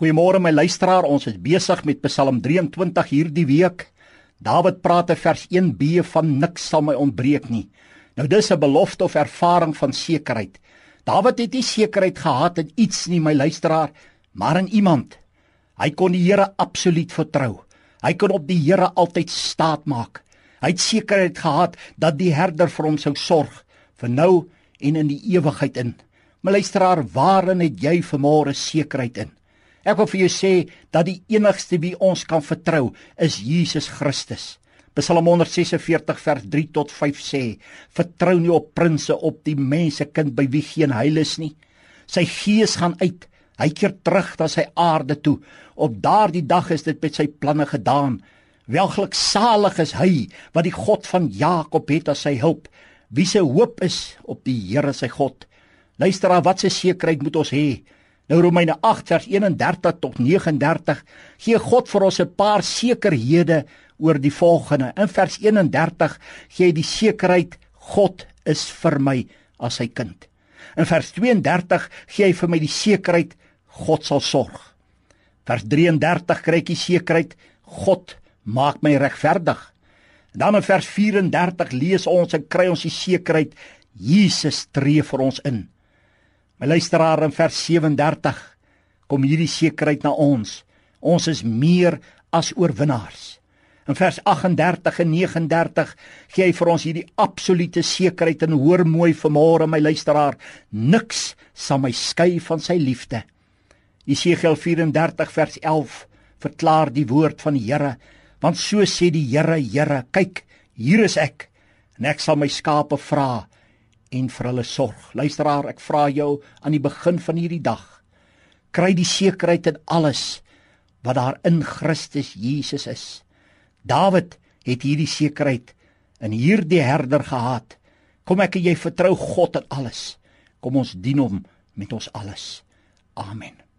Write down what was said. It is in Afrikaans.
Goeiemôre my luisteraar, ons is besig met Psalm 23 hierdie week. Dawid praat in vers 1b van niks sal my ontbreek nie. Nou dis 'n belofte of ervaring van sekerheid. Dawid het nie sekerheid gehad in iets nie, my luisteraar, maar in iemand. Hy kon die Here absoluut vertrou. Hy kon op die Here altyd staat maak. Hy het sekerheid gehad dat die herder vir hom sou sorg vir nou en in die ewigheid in. My luisteraar, waarin het jy vermoere sekerheid in? Ek wil vir jou sê dat die enigste wie ons kan vertrou is Jesus Christus. Psalm 146 vers 3 tot 5 sê: Vertrou nie op prinses op die mense kind by wie geen heil is nie. Sy gees gaan uit. Hy keer terug na sy aarde toe. Op daardie dag is dit met sy planne gedaan. Welgeluk salig is hy wat die God van Jakob het as sy hulp. Wie se hoop is op die Here sy God. Luister aan wat se sekerheid moet ons hê. Nou Romeine 8 vers 31 tot 39 gee God vir ons 'n paar sekerhede oor die volgende. In vers 31 gee hy die sekerheid God is vir my as sy kind. In vers 32 gee hy vir my die sekerheid God sal sorg. Vers 33 kry ek die sekerheid God maak my regverdig. Dan in vers 34 lees ons en kry ons die sekerheid Jesus tree vir ons in. My luisteraar in vers 37 kom hierdie sekerheid na ons. Ons is meer as oorwinnaars. In vers 38 en 39 gee hy vir ons hierdie absolute sekerheid en hoor mooi vanmôre my luisteraar, niks sal my skei van sy liefde. Jesegiel 34 vers 11 verklaar die woord van die Here, want so sê die Here, Here, kyk, hier is ek en ek sal my skape vra en vir hulle sorg. Luisteraar, ek vra jou aan die begin van hierdie dag, kry die sekerheid in alles wat daar in Christus Jesus is. Dawid het hierdie sekerheid in hierdie herder gehad. Kom ek en jy vertrou God in alles. Kom ons dien hom met ons alles. Amen.